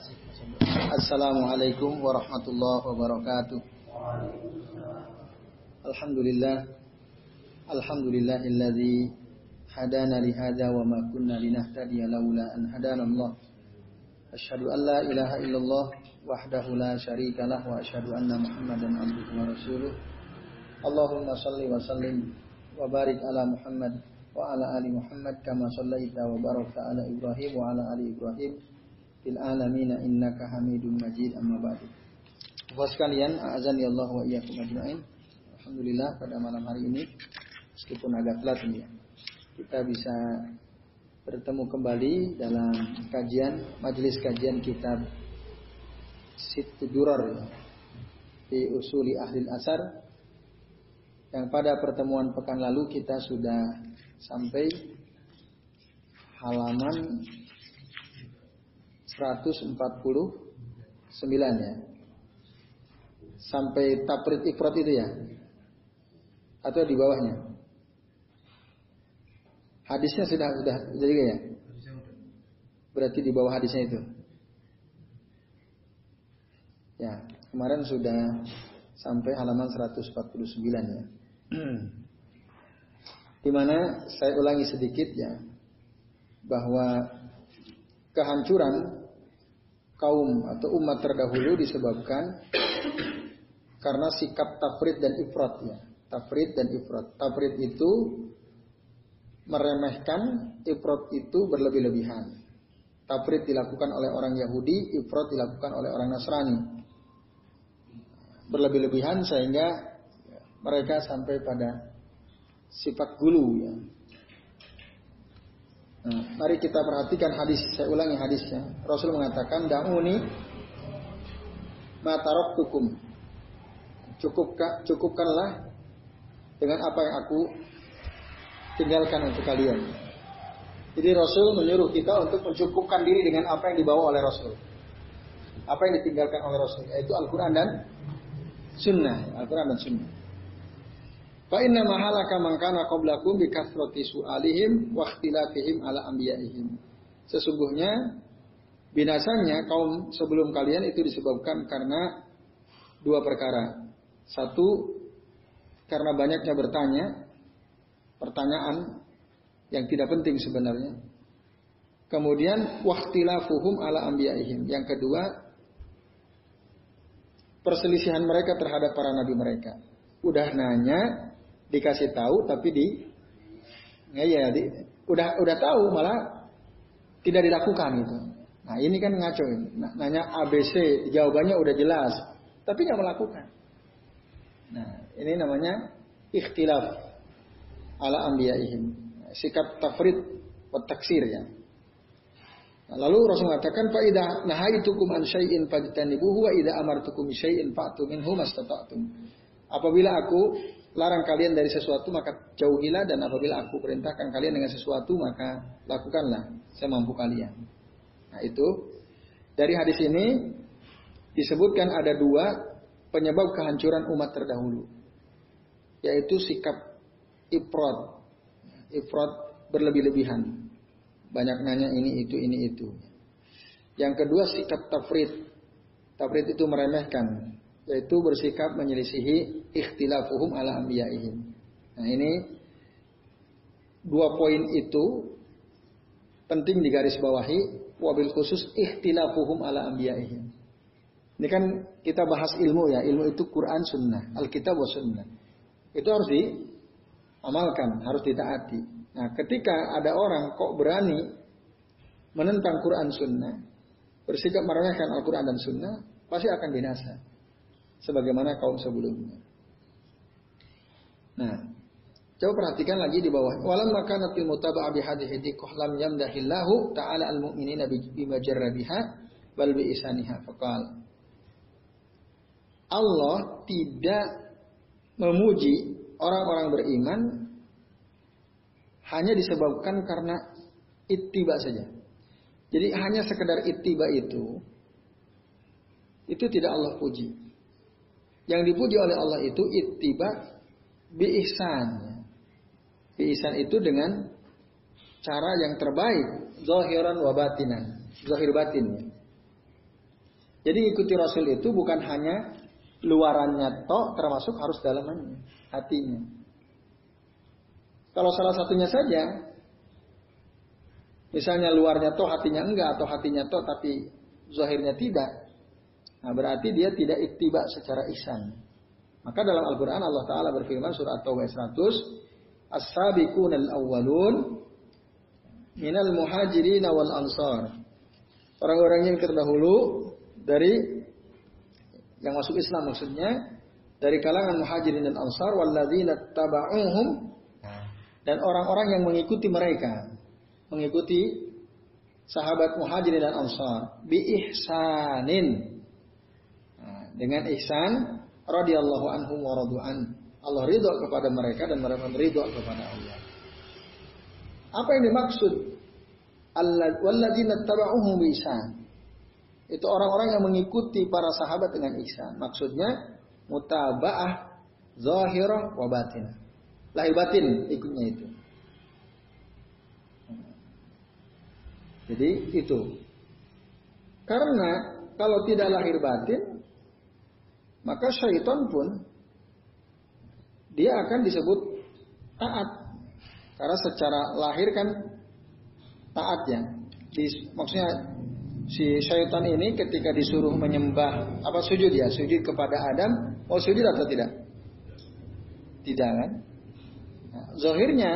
Assalamualaikum warahmatullahi wabarakatuh. Alhamdulillah. Alhamdulillahilladzi hadana li hadza wa ma kunna linahtadiya laula an hadana Allah. Asyhadu an la ilaha illallah wahdahu la syarika lah wa asyhadu anna Muhammadan abduhu wa rasuluh. Allahumma salli wa sallim wa barik ala Muhammad wa ala ali Muhammad kama sallaita wa barakta ala Ibrahim wa ala ali Ibrahim fil alamin innaka Hamidum Majid amma ba'du. Bapak sekalian, azan ya Allah wa iyyakum ajmain. Alhamdulillah pada malam hari ini meskipun agak telat ya. Kita bisa bertemu kembali dalam kajian majelis kajian kitab Situ Durar di Usuli Ahli Asar yang pada pertemuan pekan lalu kita sudah sampai halaman 149 ya. Sampai taprit ifrat itu ya. Atau di bawahnya. Hadisnya sudah sudah jadi ya. Berarti di bawah hadisnya itu. Ya, kemarin sudah sampai halaman 149 ya. Di mana saya ulangi sedikit ya bahwa kehancuran kaum atau umat terdahulu disebabkan karena sikap tafrid dan ifrat ya. Tafrid dan ifrat. Tafrid itu meremehkan, ifrat itu berlebih-lebihan. Tafrid dilakukan oleh orang Yahudi, ifrat dilakukan oleh orang Nasrani. Berlebih-lebihan sehingga mereka sampai pada sifat gulu ya. Nah, mari kita perhatikan hadis. Saya ulangi hadisnya. Rasul mengatakan, "Da'uni tukum. Cukupkan cukupkanlah dengan apa yang aku tinggalkan untuk kalian. Jadi Rasul menyuruh kita untuk mencukupkan diri dengan apa yang dibawa oleh Rasul. Apa yang ditinggalkan oleh Rasul, yaitu Al-Quran dan Sunnah. Al-Quran dan Sunnah. Fa inna mahalaka man kana qablakum bi kathrati su'alihim wa ikhtilafihim ala anbiya'ihim. Sesungguhnya binasanya kaum sebelum kalian itu disebabkan karena dua perkara. Satu karena banyaknya bertanya pertanyaan yang tidak penting sebenarnya. Kemudian waqtilafuhum ala anbiya'ihim. Yang kedua perselisihan mereka terhadap para nabi mereka. Udah nanya dikasih tahu tapi di ya, ya di, udah udah tahu malah tidak dilakukan itu. Nah ini kan ngaco ini. Nah, nanya ABC jawabannya udah jelas tapi nggak melakukan. Nah ini namanya ikhtilaf ala anbiya'ihim. Sikap tafrid wa taksir ya. Nah, lalu Rasul mengatakan fa idza nahaitukum an syai'in fajtanibuhu wa idza amartukum syai'in fa'tu minhu mastata'tum. Apabila aku larang kalian dari sesuatu maka jauhilah dan apabila aku perintahkan kalian dengan sesuatu maka lakukanlah. Saya mampu kalian. Nah itu. Dari hadis ini disebutkan ada dua penyebab kehancuran umat terdahulu yaitu sikap ifrat ifrat berlebih-lebihan. Banyak nanya ini itu ini itu. Yang kedua sikap tafrid. Tafrid itu meremehkan yaitu bersikap menyelisihi ikhtilafuhum ala anbiya'ihim. Nah ini dua poin itu penting digarisbawahi wabil khusus ikhtilafuhum ala anbiya'ihim. Ini kan kita bahas ilmu ya, ilmu itu Quran Sunnah, Alkitab wa Sunnah. Itu harus diamalkan, harus ditaati. Nah ketika ada orang kok berani menentang Quran Sunnah, bersikap meremehkan Al-Quran dan Sunnah, pasti akan binasa sebagaimana kaum sebelumnya. Nah, coba perhatikan lagi di bawah. Walam abi hadhihi lam yamdahillahu ta'ala al mu'minina bima jarrabiha bal bi isaniha faqal. Allah tidak memuji orang-orang beriman hanya disebabkan karena ittiba saja. Jadi hanya sekedar ittiba itu itu tidak Allah puji. Yang dipuji oleh Allah itu ittiba bi ihsan. Itu dengan cara yang terbaik, zahiran wa batinan. Zahir batin. Jadi ikuti Rasul itu bukan hanya luarannya toh termasuk harus dalamannya, hatinya. Kalau salah satunya saja, misalnya luarnya toh hatinya enggak atau hatinya toh tapi zahirnya tidak, nah berarti dia tidak ittiba secara ihsan. Maka dalam Al-Quran Allah Ta'ala berfirman surat At-Tawbah 100 As-sabiqun al-awwalun minal muhajirin wal ansar. Orang-orang yang terdahulu dari yang masuk Islam maksudnya dari kalangan muhajirin dan ansar walladzina taba'uhum dan orang-orang yang mengikuti mereka mengikuti sahabat muhajirin dan ansar bi ihsanin dengan ihsan radhiyallahu anhum wa radu'an Allah ridho kepada mereka dan mereka ridho kepada Allah apa yang dimaksud ihsan itu orang-orang yang mengikuti para sahabat dengan ihsan. Maksudnya mutaba'ah zahirah wa batin. Lahir batin ikutnya itu. Jadi itu. Karena kalau tidak lahir batin, maka syaitan pun dia akan disebut taat. Karena secara lahir kan taat ya. Di, maksudnya si syaitan ini ketika disuruh menyembah apa sujud ya sujud kepada Adam mau oh, sujud atau tidak tidak kan nah, zahirnya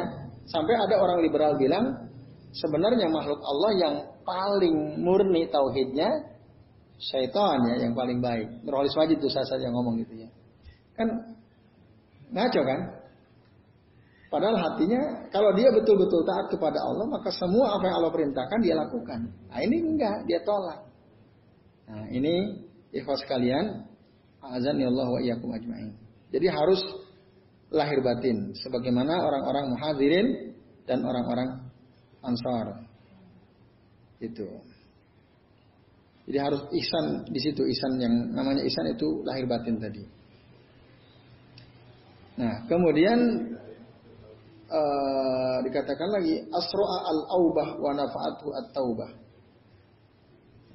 sampai ada orang liberal bilang sebenarnya makhluk Allah yang paling murni tauhidnya syaitan ya yang paling baik Nurholis Wajid tuh saya saja ngomong gitu ya kan ngaco kan Padahal hatinya kalau dia betul-betul taat kepada Allah, maka semua apa yang Allah perintahkan dia lakukan. Nah ini enggak, dia tolak. Nah ini ikhwas kalian, azan ya Allah wa iyyakum ajma'in. Jadi harus lahir batin sebagaimana orang-orang muhadirin dan orang-orang ansar. Itu. Jadi harus ihsan di situ, ihsan yang namanya ihsan itu lahir batin tadi. Nah, kemudian uh, dikatakan lagi asro'a al-aubah wa nafa'atu at-taubah.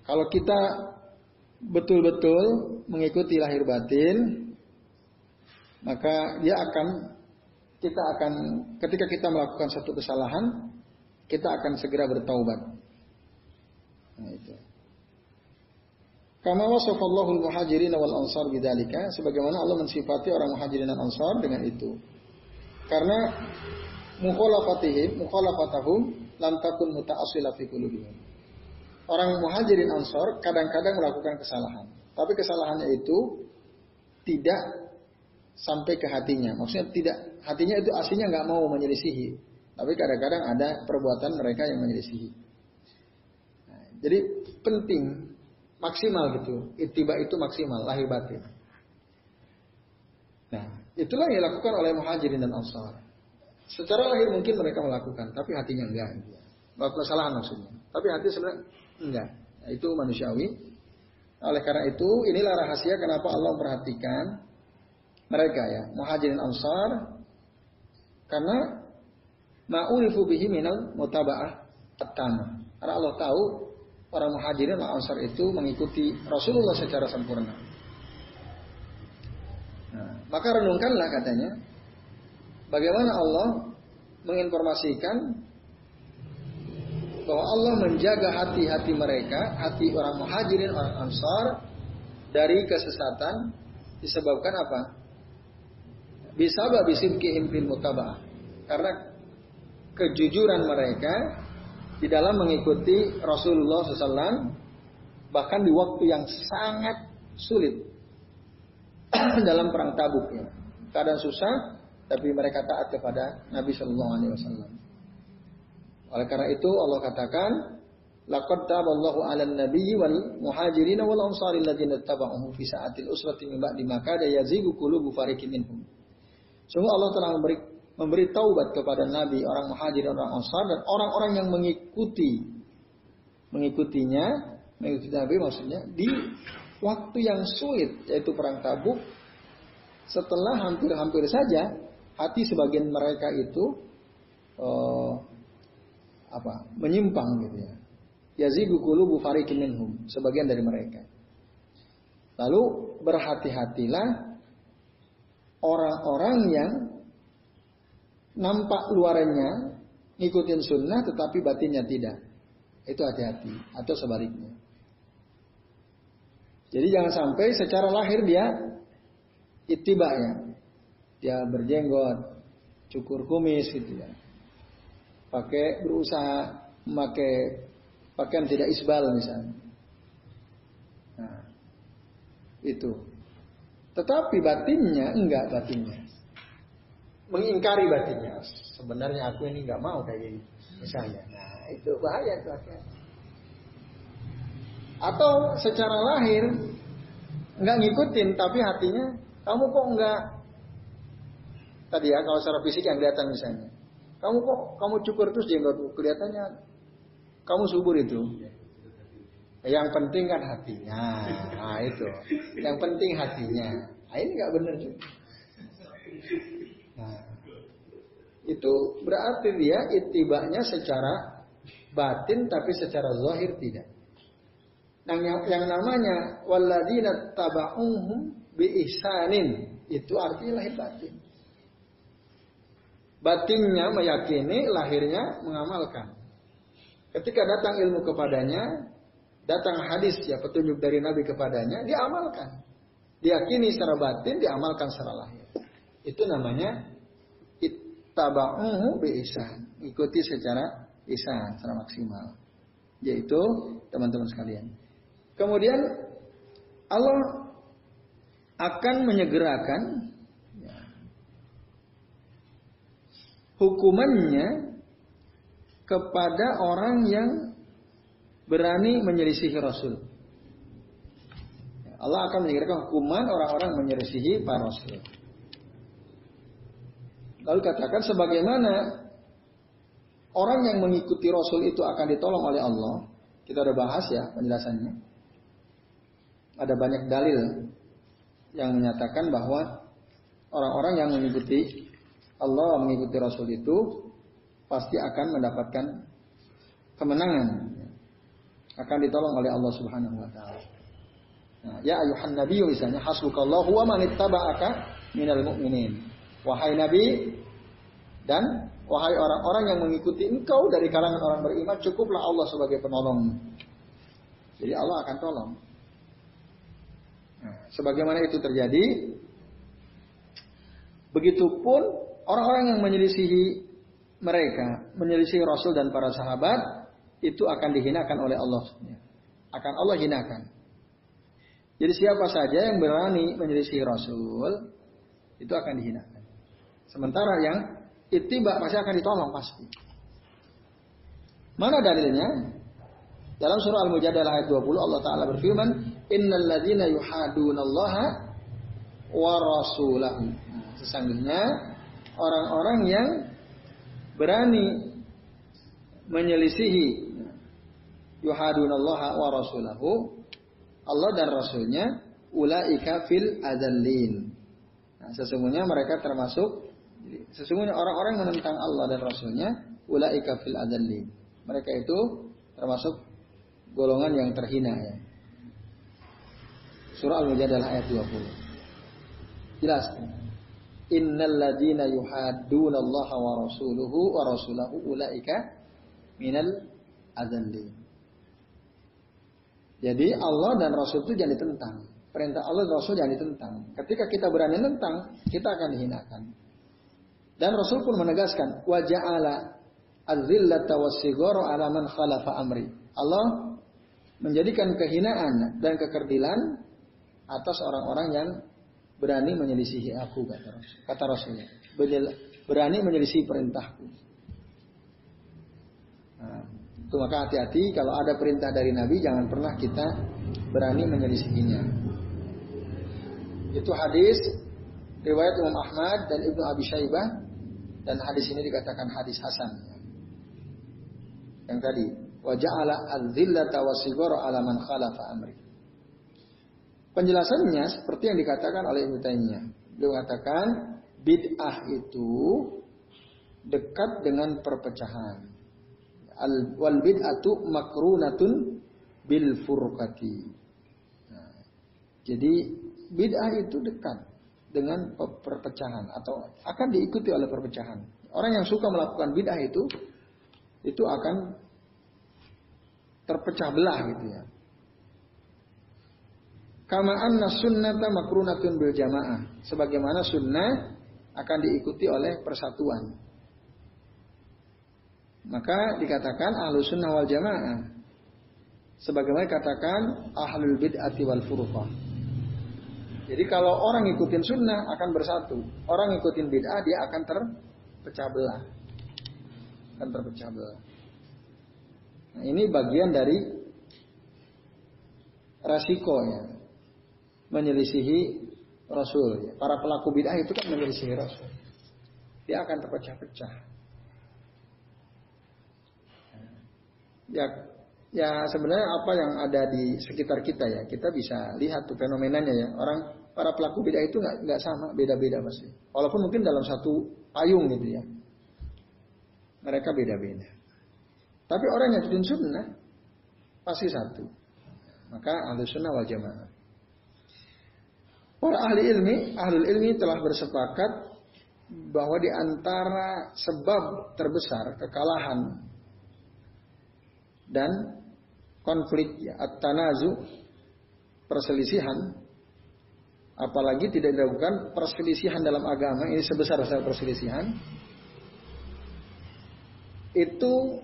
Kalau kita betul-betul mengikuti lahir batin, maka dia akan kita akan ketika kita melakukan satu kesalahan, kita akan segera bertaubat. Nah, itu. Kama wasafallahu al-muhajirin wal ansar bidzalika sebagaimana Allah mensifati orang muhajirin dan ansar dengan itu. Karena mukhalafatihim, mukhalafatahum lam takun muta'assila fi qulubihim. Orang muhajirin ansor kadang-kadang melakukan kesalahan. Tapi kesalahannya itu tidak sampai ke hatinya. Maksudnya tidak hatinya itu aslinya nggak mau menyelisihi. Tapi kadang-kadang ada perbuatan mereka yang menyelisihi. Nah, jadi penting maksimal gitu. Itiba itu maksimal lahir batin. Nah, itulah yang dilakukan oleh muhajirin dan ansar. Secara lahir mungkin mereka melakukan, tapi hatinya enggak. Melakukan kesalahan maksudnya. Tapi hati sebenarnya enggak. Nah, itu manusiawi. Oleh karena itu, inilah rahasia kenapa Allah memperhatikan mereka ya, muhajirin ansar. Karena ma'urifu bihi minal mutaba'ah Karena Allah tahu orang muhajirin ansar itu mengikuti Rasulullah secara sempurna. Nah, maka renungkanlah katanya, Bagaimana Allah menginformasikan bahwa Allah menjaga hati-hati mereka, hati orang muhajirin, orang ansar dari kesesatan disebabkan apa? Bisa bisidqihim fil mutabah. Karena kejujuran mereka di dalam mengikuti Rasulullah SAW bahkan di waktu yang sangat sulit dalam perang Tabuk ya. Keadaan susah, tapi mereka taat kepada Nabi Shallallahu Alaihi Wasallam. Oleh karena itu Allah katakan, Laqad taballahu 'alan nabiyyi wal muhajirin wal ansari alladziina tabauhu fi sa'atil usrati min ba'di ma kada yazigu qulubu minhum. Sungguh Allah telah memberi memberi taubat kepada nabi, orang muhajirin, orang ansar dan orang-orang yang mengikuti mengikutinya, mengikuti nabi maksudnya di waktu yang sulit yaitu perang Tabuk setelah hampir-hampir saja hati sebagian mereka itu uh, apa menyimpang gitu ya. Yazigu qulubu minhum, sebagian dari mereka. Lalu berhati-hatilah orang-orang yang nampak luarnya ngikutin sunnah tetapi batinnya tidak. Itu hati-hati atau sebaliknya. Jadi jangan sampai secara lahir dia ittiba ya. Dia berjenggot, cukur kumis gitu ya. Pakai berusaha memakai pakaian tidak isbal misalnya. Nah, itu. Tetapi batinnya enggak batinnya. Mengingkari batinnya. Sebenarnya aku ini enggak mau kayak gini. Misalnya. Nah, itu bahaya itu akhirnya. Atau secara lahir enggak ngikutin tapi hatinya kamu kok enggak tadi ya kalau secara fisik yang kelihatan misalnya. Kamu kok kamu cukur terus jenggotmu kelihatannya kamu subur itu. Yang penting kan hatinya. Nah itu. Yang penting hatinya. Nah, ini nggak benar juga. Itu berarti dia itibaknya secara batin tapi secara zahir tidak. Yang, yang, namanya waladina taba'uhum bi ihsanin itu artinya lahir batin. Batinnya meyakini, lahirnya mengamalkan. Ketika datang ilmu kepadanya, datang hadis ya petunjuk dari Nabi kepadanya, dia amalkan. Diyakini secara batin, diamalkan secara lahir. Itu namanya ittaba'uhu bi ihsan. Ikuti secara ihsan, secara maksimal. Yaitu teman-teman sekalian. Kemudian Allah akan menyegerakan ya, hukumannya kepada orang yang berani menyelisihi Rasul. Allah akan menyegerakan hukuman orang-orang menyelisihi para Rasul. Lalu katakan sebagaimana orang yang mengikuti Rasul itu akan ditolong oleh Allah. Kita udah bahas ya penjelasannya. Ada banyak dalil yang menyatakan bahwa orang-orang yang mengikuti Allah mengikuti Rasul itu pasti akan mendapatkan kemenangan akan ditolong oleh Allah Subhanahu wa taala. Nah, ya ayuhan nabi misalnya hasbukallahu wa man ittaba'aka minal mu'minin. Wahai nabi dan wahai orang-orang yang mengikuti engkau dari kalangan orang beriman, cukuplah Allah sebagai penolong. Jadi Allah akan tolong. Nah, sebagaimana itu terjadi, begitupun orang-orang yang menyelisihi mereka, menyelisihi Rasul dan para sahabat, itu akan dihinakan oleh Allah. Akan Allah hinakan. Jadi siapa saja yang berani menyelisih Rasul itu akan dihinakan. Sementara yang ittiba pasti akan ditolong pasti. Mana dalilnya? Dalam surah Al-Mujadalah ayat 20 Allah taala berfirman, "Innal ladzina yuhadunallaha wa rasulahu." Nah, sesungguhnya orang-orang yang berani menyelisihi yuhadunallaha wa rasulahu Allah dan rasulnya ulaika fil adallin. Nah, sesungguhnya mereka termasuk sesungguhnya orang-orang yang menentang Allah dan rasulnya ulaika fil adallin. Mereka itu termasuk golongan yang terhina ya. Surah Al-Mujadalah ayat 20. Jelas. Innal ladina yuhaddunallaha wa rasuluhu wa rasulahu ulaika minal adallin. Jadi Allah dan Rasul itu jangan ditentang. Perintah Allah dan Rasul jangan ditentang. Ketika kita berani tentang, kita akan dihinakan. Dan Rasul pun menegaskan, waja'ala az-zillata was-sigara 'ala khalafa amri. Allah menjadikan kehinaan dan kekerdilan atas orang-orang yang berani menyelisihi aku kata Rasul. Kata Rasulnya, berani menyelisihi perintahku. Nah, itu maka hati-hati kalau ada perintah dari Nabi jangan pernah kita berani menyelisihinya. Itu hadis riwayat Imam Ahmad dan Ibnu Abi Syaibah dan hadis ini dikatakan hadis hasan. Yang tadi waja'ala al-dhillata wasigara ala man khalafa amri. Penjelasannya seperti yang dikatakan oleh Ibnu Taimiyah. Beliau mengatakan bid'ah itu dekat dengan perpecahan al wal bid'atu makrunatun bil furqati. Nah, Jadi bid'ah itu dekat dengan perpecahan atau akan diikuti oleh perpecahan. Orang yang suka melakukan bid'ah itu itu akan terpecah belah gitu ya. Kama anna sunnata makrunatun bil jamaah. Sebagaimana sunnah akan diikuti oleh persatuan. Maka dikatakan ahlu sunnah wal jamaah. Sebagaimana katakan ahlul bid'ati wal furqah. Jadi kalau orang ngikutin sunnah akan bersatu. Orang ngikutin bid'ah dia akan terpecah belah. Akan terpecah belah. Nah, ini bagian dari resikonya menyelisihi Rasul. Para pelaku bid'ah itu kan menyelisihi Rasul. Dia akan terpecah-pecah. Ya, ya sebenarnya apa yang ada di sekitar kita ya, kita bisa lihat tuh fenomenanya ya. Orang para pelaku bid'ah itu nggak sama, beda-beda pasti. Walaupun mungkin dalam satu payung gitu ya. Mereka beda-beda. Tapi orang yang ikutin sunnah pasti satu. Maka ahli sunnah wal jamaah. Para ahli ilmi, ahli ilmi telah bersepakat bahwa di antara sebab terbesar kekalahan dan konflik ya, at-tanazu perselisihan apalagi tidak dilakukan perselisihan dalam agama ini sebesar-besar perselisihan itu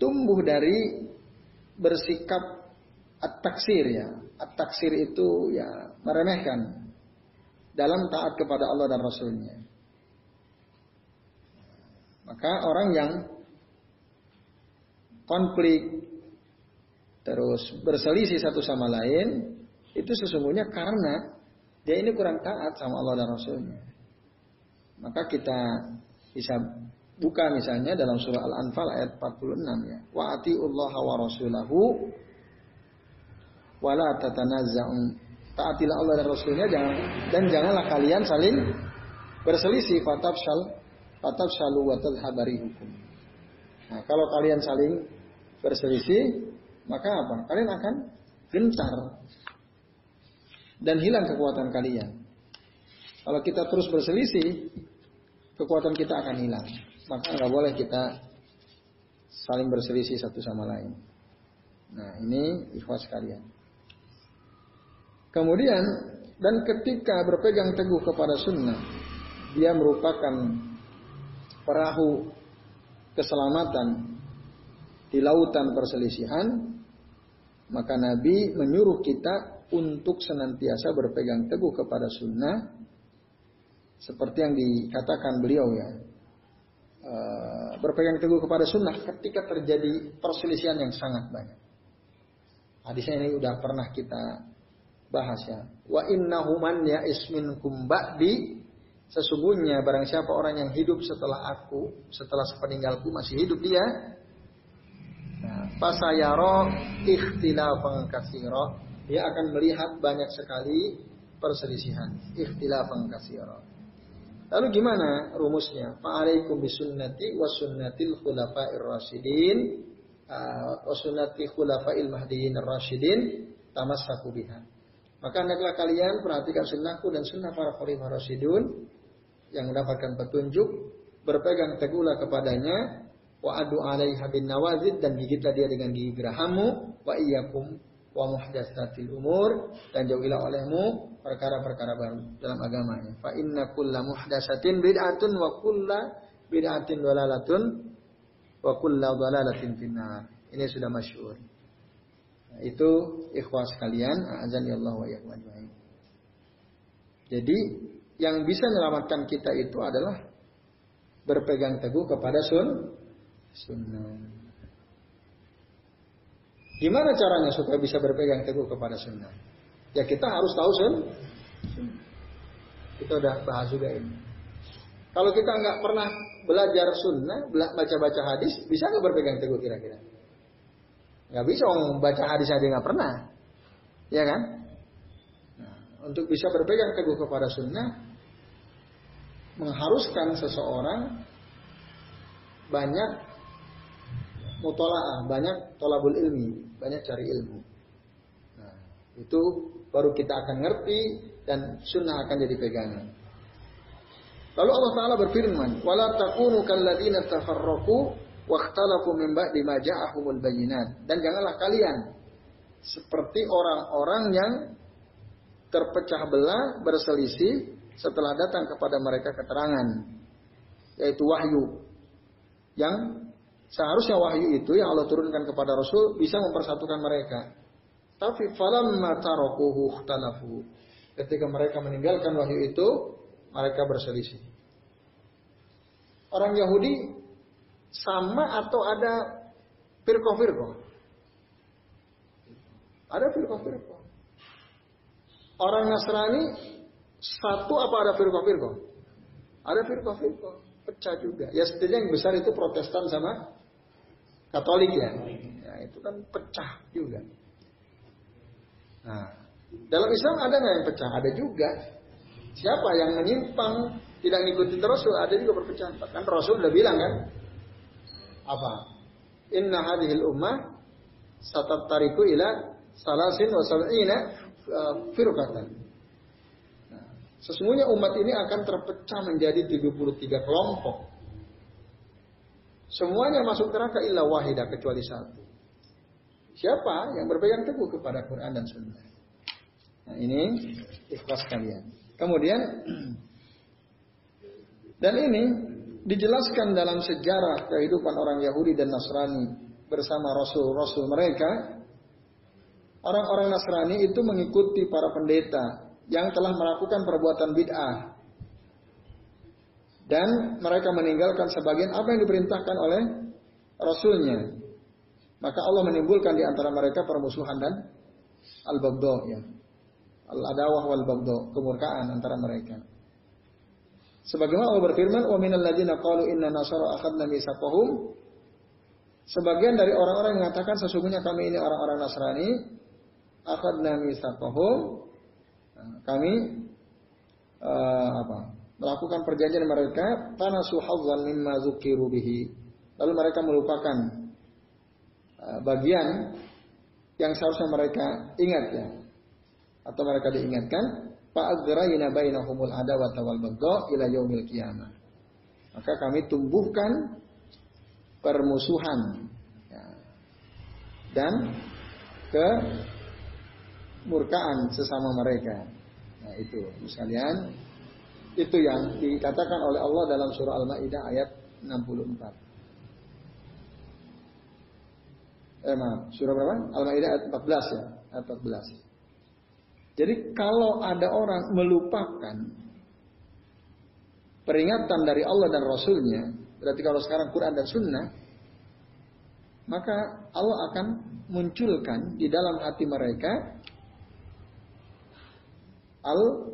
tumbuh dari bersikap at-taksir ya. At-taksir itu ya meremehkan dalam taat kepada Allah dan Rasulnya. Maka orang yang konflik terus berselisih satu sama lain itu sesungguhnya karena dia ini kurang taat sama Allah dan Rasulnya. Maka kita bisa buka misalnya dalam surah Al-Anfal ayat 46 ya. Wa atiullaha wa rasulahu wala tatanazza'un. Taatilah Allah dan Rasulnya jangan dan janganlah kalian saling berselisih fatafsal fatafsalu wa tadhhabari hukum. Nah, kalau kalian saling berselisih, maka apa? Kalian akan gentar dan hilang kekuatan kalian. Kalau kita terus berselisih, kekuatan kita akan hilang. Maka nggak boleh kita saling berselisih satu sama lain. Nah ini ikhwas kalian. Kemudian dan ketika berpegang teguh kepada sunnah, dia merupakan perahu keselamatan di lautan perselisihan, maka Nabi menyuruh kita untuk senantiasa berpegang teguh kepada sunnah seperti yang dikatakan beliau ya e, berpegang teguh kepada sunnah ketika terjadi perselisihan yang sangat banyak. Hadisnya ini udah pernah kita bahas ya. Wa innahu man ya ismin kumba'di sesungguhnya barang siapa orang yang hidup setelah aku setelah sepeninggalku masih hidup dia nah, fasayaro ikhtilafan katsira dia akan melihat banyak sekali perselisihan, ikhtilafan katsira. Lalu gimana rumusnya? Fa'alaikum bisunnati wa sunnatil khulafa'ir rasyidin wa sunnati khulafa'il mahdiyin rasyidin tamassaku biha. Maka hendaklah kalian perhatikan sunnahku dan sunnah para khalifah rasyidun yang mendapatkan petunjuk, berpegang teguhlah kepadanya, wa adu alaiha bin nawazid dan gigitlah dia dengan gigi gerahamu, wa iyyakum wa muhdatsatil umur dan jauhilah olehmu perkara-perkara baru dalam agamanya. Fa inna kulla muhdatsatin bid'atun wa kulla bid'atin dalalatun wa kulla dalalatin finnar. Ini sudah masyhur. Nah, itu ikhwas kalian, azan ya Allah wa ajmain. Jadi yang bisa menyelamatkan kita itu adalah berpegang teguh kepada sun sunnah. Gimana caranya supaya bisa berpegang teguh kepada sunnah? Ya kita harus tahu sun. Kita udah bahas juga ini. Kalau kita nggak pernah belajar sunnah, baca-baca hadis, bisa nggak berpegang teguh kira-kira? Nggak bisa, om baca hadis aja nggak pernah, ya kan? Nah, untuk bisa berpegang teguh kepada sunnah, mengharuskan seseorang banyak mutolaah, banyak tolabul ilmi, banyak cari ilmu. Nah, Itu baru kita akan ngerti dan sunnah akan jadi pegangan. Lalu Allah Taala berfirman, "Wala takunu kalladzina tafarraqu wakhtalafu min ba'di ma ja'ahumul bayyinat." Dan janganlah kalian seperti orang-orang yang terpecah belah berselisih setelah datang kepada mereka keterangan yaitu wahyu yang seharusnya wahyu itu yang Allah turunkan kepada Rasul bisa mempersatukan mereka tapi falamma tarakuhu ikhtalafu. Ketika mereka meninggalkan wahyu itu, mereka berselisih. Orang Yahudi sama atau ada firqah-firqah? Ada firqah-firqah. Orang Nasrani satu apa ada firqah-firqah? Ada firqah-firqah, pecah juga. Ya setidaknya yang besar itu Protestan sama Katolik ya. Ya itu kan pecah juga. Nah, dalam Islam ada nggak yang pecah? Ada juga. Siapa yang menyimpang tidak ngikutin Rasul ada juga perpecahan. Bahkan Rasul udah bilang kan, apa? Inna hadhil ummah tariku ila salasin wa sab'ina uh, firqatan. Nah, sesungguhnya umat ini akan terpecah menjadi 73 kelompok. Semuanya masuk neraka illa wahidah kecuali satu. Siapa yang berpegang teguh kepada Quran dan Sunnah? Nah, ini ikhlas kalian. Kemudian dan ini dijelaskan dalam sejarah kehidupan orang Yahudi dan Nasrani bersama rasul-rasul mereka. Orang-orang Nasrani itu mengikuti para pendeta yang telah melakukan perbuatan bid'ah. Dan mereka meninggalkan sebagian apa yang diperintahkan oleh rasulnya. Maka Allah menimbulkan di antara mereka permusuhan dan al-bagdo ya. Al-adawah wal bagdo, kemurkaan antara mereka. Sebagaimana Allah berfirman, "Wa minal ladzina qalu inna nasara akhadna mitsaqahum" Sebagian dari orang-orang yang mengatakan sesungguhnya kami ini orang-orang Nasrani, akhadna mitsaqahum. Nah, kami uh, apa? Melakukan perjanjian mereka, tanasu hazzan mimma zukiru bihi. Lalu mereka melupakan Eh, bagian yang seharusnya mereka ingat ya. Atau mereka diingatkan fa'agrayna bainahumul adawata wal baghdha ila yaumil qiyamah. Maka kami tumbuhkan permusuhan ya, dan kemurkaan sesama mereka. Nah itu. Sekalian itu yang dikatakan oleh Allah dalam surah Al-Maidah ayat 64 eh maaf, surah berapa? Al-Maidah ayat 14 ya, ayat 14. Jadi kalau ada orang melupakan peringatan dari Allah dan Rasulnya, berarti kalau sekarang Quran dan Sunnah, maka Allah akan munculkan di dalam hati mereka al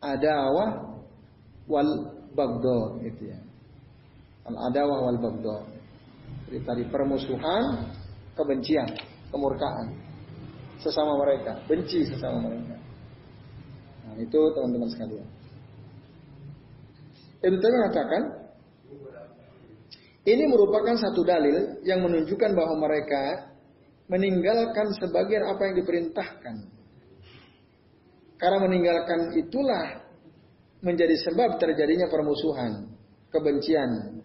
adawah wal bagdo itu ya. Al adawah wal bagdo. Jadi tadi permusuhan kebencian, kemurkaan sesama mereka, benci sesama mereka. Nah, itu teman-teman sekalian. Ibnu Taimiyah mengatakan ini merupakan satu dalil yang menunjukkan bahwa mereka meninggalkan sebagian apa yang diperintahkan. Karena meninggalkan itulah menjadi sebab terjadinya permusuhan, kebencian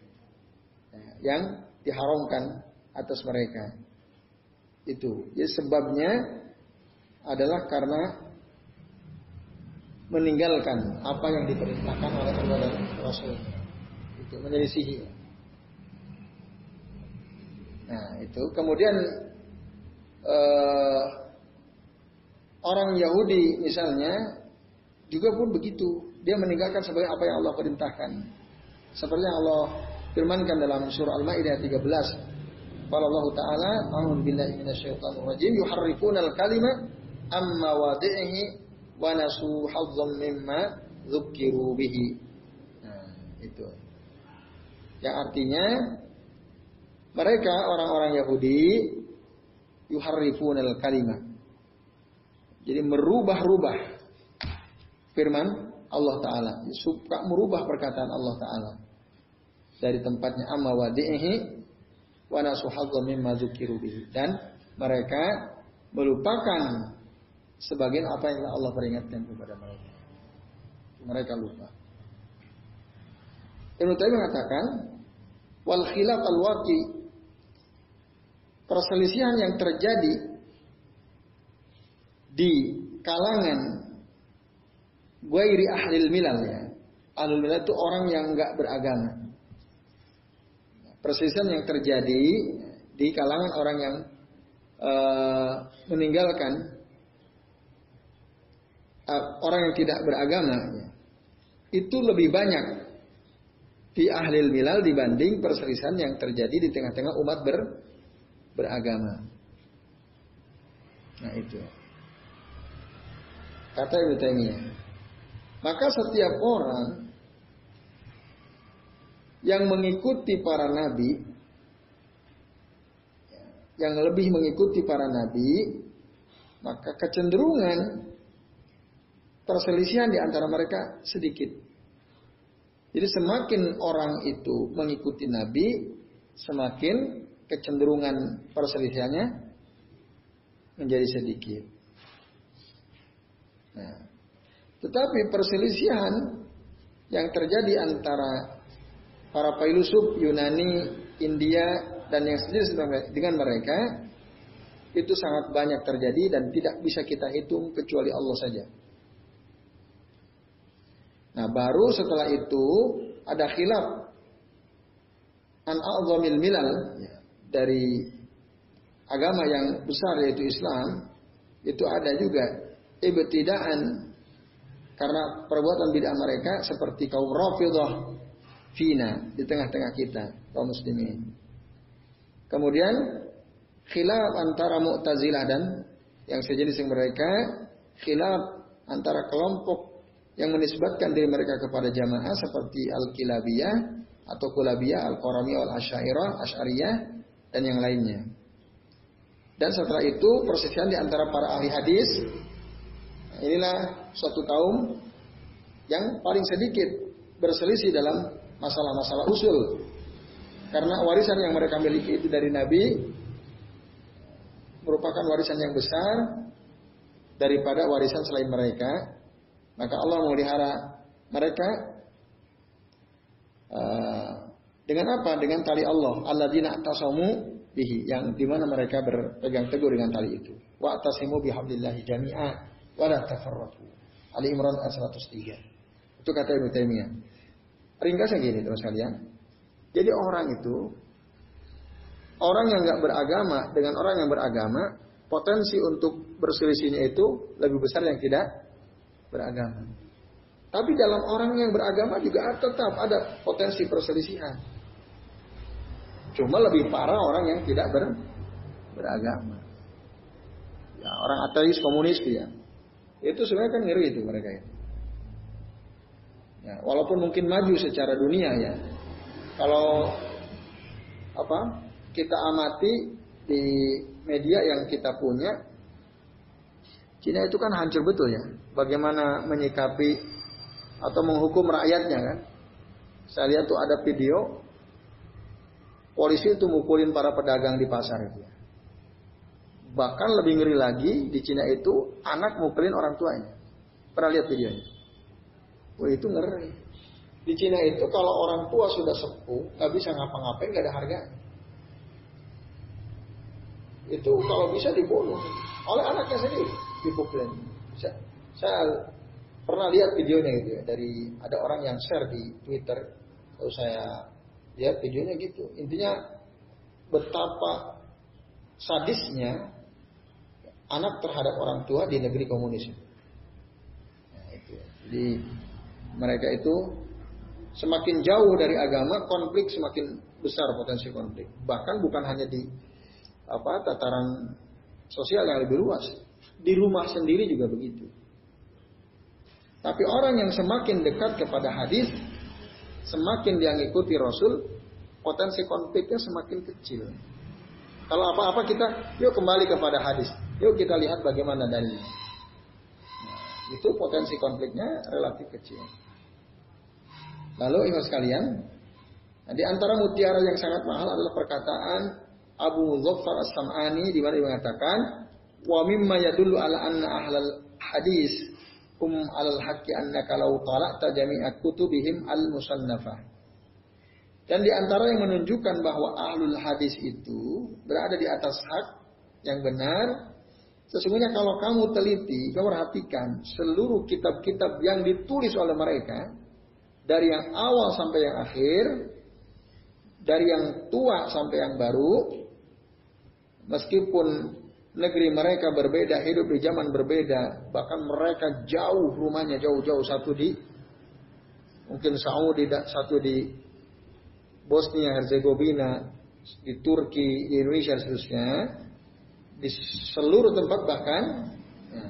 yang diharamkan atas mereka. Itu. Ya sebabnya adalah karena meninggalkan apa yang diperintahkan oleh Allah dan Rasul. Itu menjadi sihir. Nah, itu kemudian uh, orang Yahudi misalnya juga pun begitu. Dia meninggalkan sebagai apa yang Allah perintahkan. Seperti yang Allah firmankan dalam surah Al-Maidah 13 Qala Allah Ta'ala, "A'udzu billahi minasyaitonir rajim, yuharrifuna al-kalima amma wadi'ihi wa nasu hazzan mimma dzukkiru bihi." Nah, itu. Yang artinya mereka orang-orang Yahudi yuharrifuna al-kalima. Jadi merubah-rubah firman Allah Ta'ala. Suka merubah perkataan Allah Ta'ala. Dari tempatnya amma wadi'ihi wa mimma bihi dan mereka melupakan sebagian apa yang Allah peringatkan kepada mereka. Mereka lupa. Ibnu Taimiyah mengatakan, wal khilaf al waqi perselisihan yang terjadi di kalangan guairi ahli milal ya. Ahlul milal itu orang yang enggak beragama. Perselisihan yang terjadi di kalangan orang yang uh, meninggalkan uh, orang yang tidak beragama itu lebih banyak di ahli milal dibanding perselisihan yang terjadi di tengah-tengah umat ber, beragama. Nah itu. Kata Ibu Taimiyah. Maka setiap orang yang mengikuti para nabi, yang lebih mengikuti para nabi, maka kecenderungan perselisihan di antara mereka sedikit. Jadi semakin orang itu mengikuti nabi, semakin kecenderungan perselisihannya menjadi sedikit. Nah, tetapi perselisihan yang terjadi antara para filosof Yunani, India, dan yang sejenis dengan mereka itu sangat banyak terjadi dan tidak bisa kita hitung kecuali Allah saja. Nah, baru setelah itu ada khilaf an a'zamil milal dari agama yang besar yaitu Islam itu ada juga ibtidaan karena perbuatan bid'ah mereka seperti kaum Rafidhah fina di tengah-tengah kita kaum muslimin. Kemudian khilaf antara Mu'tazilah dan yang sejenis yang mereka khilaf antara kelompok yang menisbatkan diri mereka kepada jamaah seperti Al-Kilabiyah atau Kulabiyah, Al-Qaramiyah, Al-Asyairah, Asy'ariyah dan yang lainnya. Dan setelah itu persisian di antara para ahli hadis inilah suatu kaum yang paling sedikit berselisih dalam masalah-masalah usul. Karena warisan yang mereka miliki itu dari Nabi merupakan warisan yang besar daripada warisan selain mereka. Maka Allah memelihara mereka uh, dengan apa? Dengan tali Allah. Alladzina tasamu bihi yang di mana mereka berpegang teguh dengan tali itu. Wa tasimu bihablillahi jami'a wa la tafarraqu. Ali Imran ayat 103. Itu kata Ibnu Taimiyah. Ringkasnya gini terus kalian. Jadi orang itu orang yang nggak beragama dengan orang yang beragama potensi untuk berselisihnya itu lebih besar yang tidak beragama. Tapi dalam orang yang beragama juga tetap ada potensi perselisihan. Cuma lebih parah orang yang tidak ber, beragama. Ya, orang ateis komunis ya. Itu sebenarnya kan ngeri itu mereka itu. Ya, walaupun mungkin maju secara dunia ya. Kalau apa? Kita amati di media yang kita punya Cina itu kan hancur betul ya. Bagaimana menyikapi atau menghukum rakyatnya kan. Saya lihat tuh ada video polisi itu mukulin para pedagang di pasar itu. Bahkan lebih ngeri lagi di Cina itu anak mukulin orang tuanya. Pernah lihat videonya? Wah itu ngeri. Di Cina itu kalau orang tua sudah sepuh, nggak bisa ngapa-ngapain, nggak ada harga. Itu kalau bisa dibunuh oleh anaknya sendiri, dipukulin. Saya, saya pernah lihat videonya gitu ya dari ada orang yang share di Twitter. Lalu saya Ya videonya gitu. Intinya betapa sadisnya anak terhadap orang tua di negeri komunis. Nah, itu. Jadi mereka itu semakin jauh dari agama, konflik semakin besar potensi konflik. Bahkan bukan hanya di apa tataran sosial yang lebih luas, di rumah sendiri juga begitu. Tapi orang yang semakin dekat kepada hadis, semakin dia ngikuti Rasul, potensi konfliknya semakin kecil. Kalau apa-apa kita, yuk kembali kepada hadis. Yuk kita lihat bagaimana dalilnya. Nah, itu potensi konfliknya relatif kecil. Lalu ingat sekalian, nah, di antara mutiara yang sangat mahal adalah perkataan Abu Zofar As-Sam'ani di mana dia mengatakan, wa mimma yadullu ala anna ahlal hadis hum alal haqqi annaka law talaqta jami'a kutubihim al musannafah. Dan di antara yang menunjukkan bahwa ahlul hadis itu berada di atas hak yang benar, sesungguhnya kalau kamu teliti, kamu perhatikan seluruh kitab-kitab yang ditulis oleh mereka, dari yang awal sampai yang akhir, dari yang tua sampai yang baru, meskipun negeri mereka berbeda, hidup di zaman berbeda, bahkan mereka jauh rumahnya jauh-jauh satu di mungkin Saudi, satu di Bosnia Herzegovina, di Turki, di Indonesia seterusnya, di seluruh tempat bahkan ya.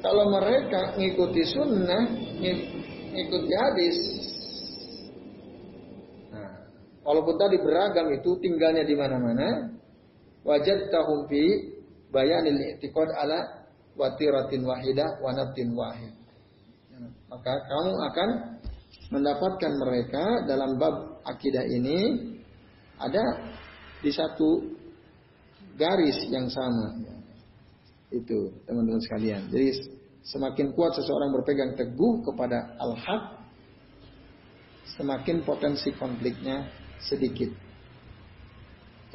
kalau mereka ngikuti sunnah, ngikuti hadis, Walaupun tadi beragam itu tinggalnya di mana-mana, wajad tahumpi bayanil i'tiqad ala watiratin wahidah wa wahid. Maka kamu akan mendapatkan mereka dalam bab akidah ini ada di satu garis yang sama. Itu teman-teman sekalian. Jadi semakin kuat seseorang berpegang teguh kepada al-haq, semakin potensi konfliknya sedikit.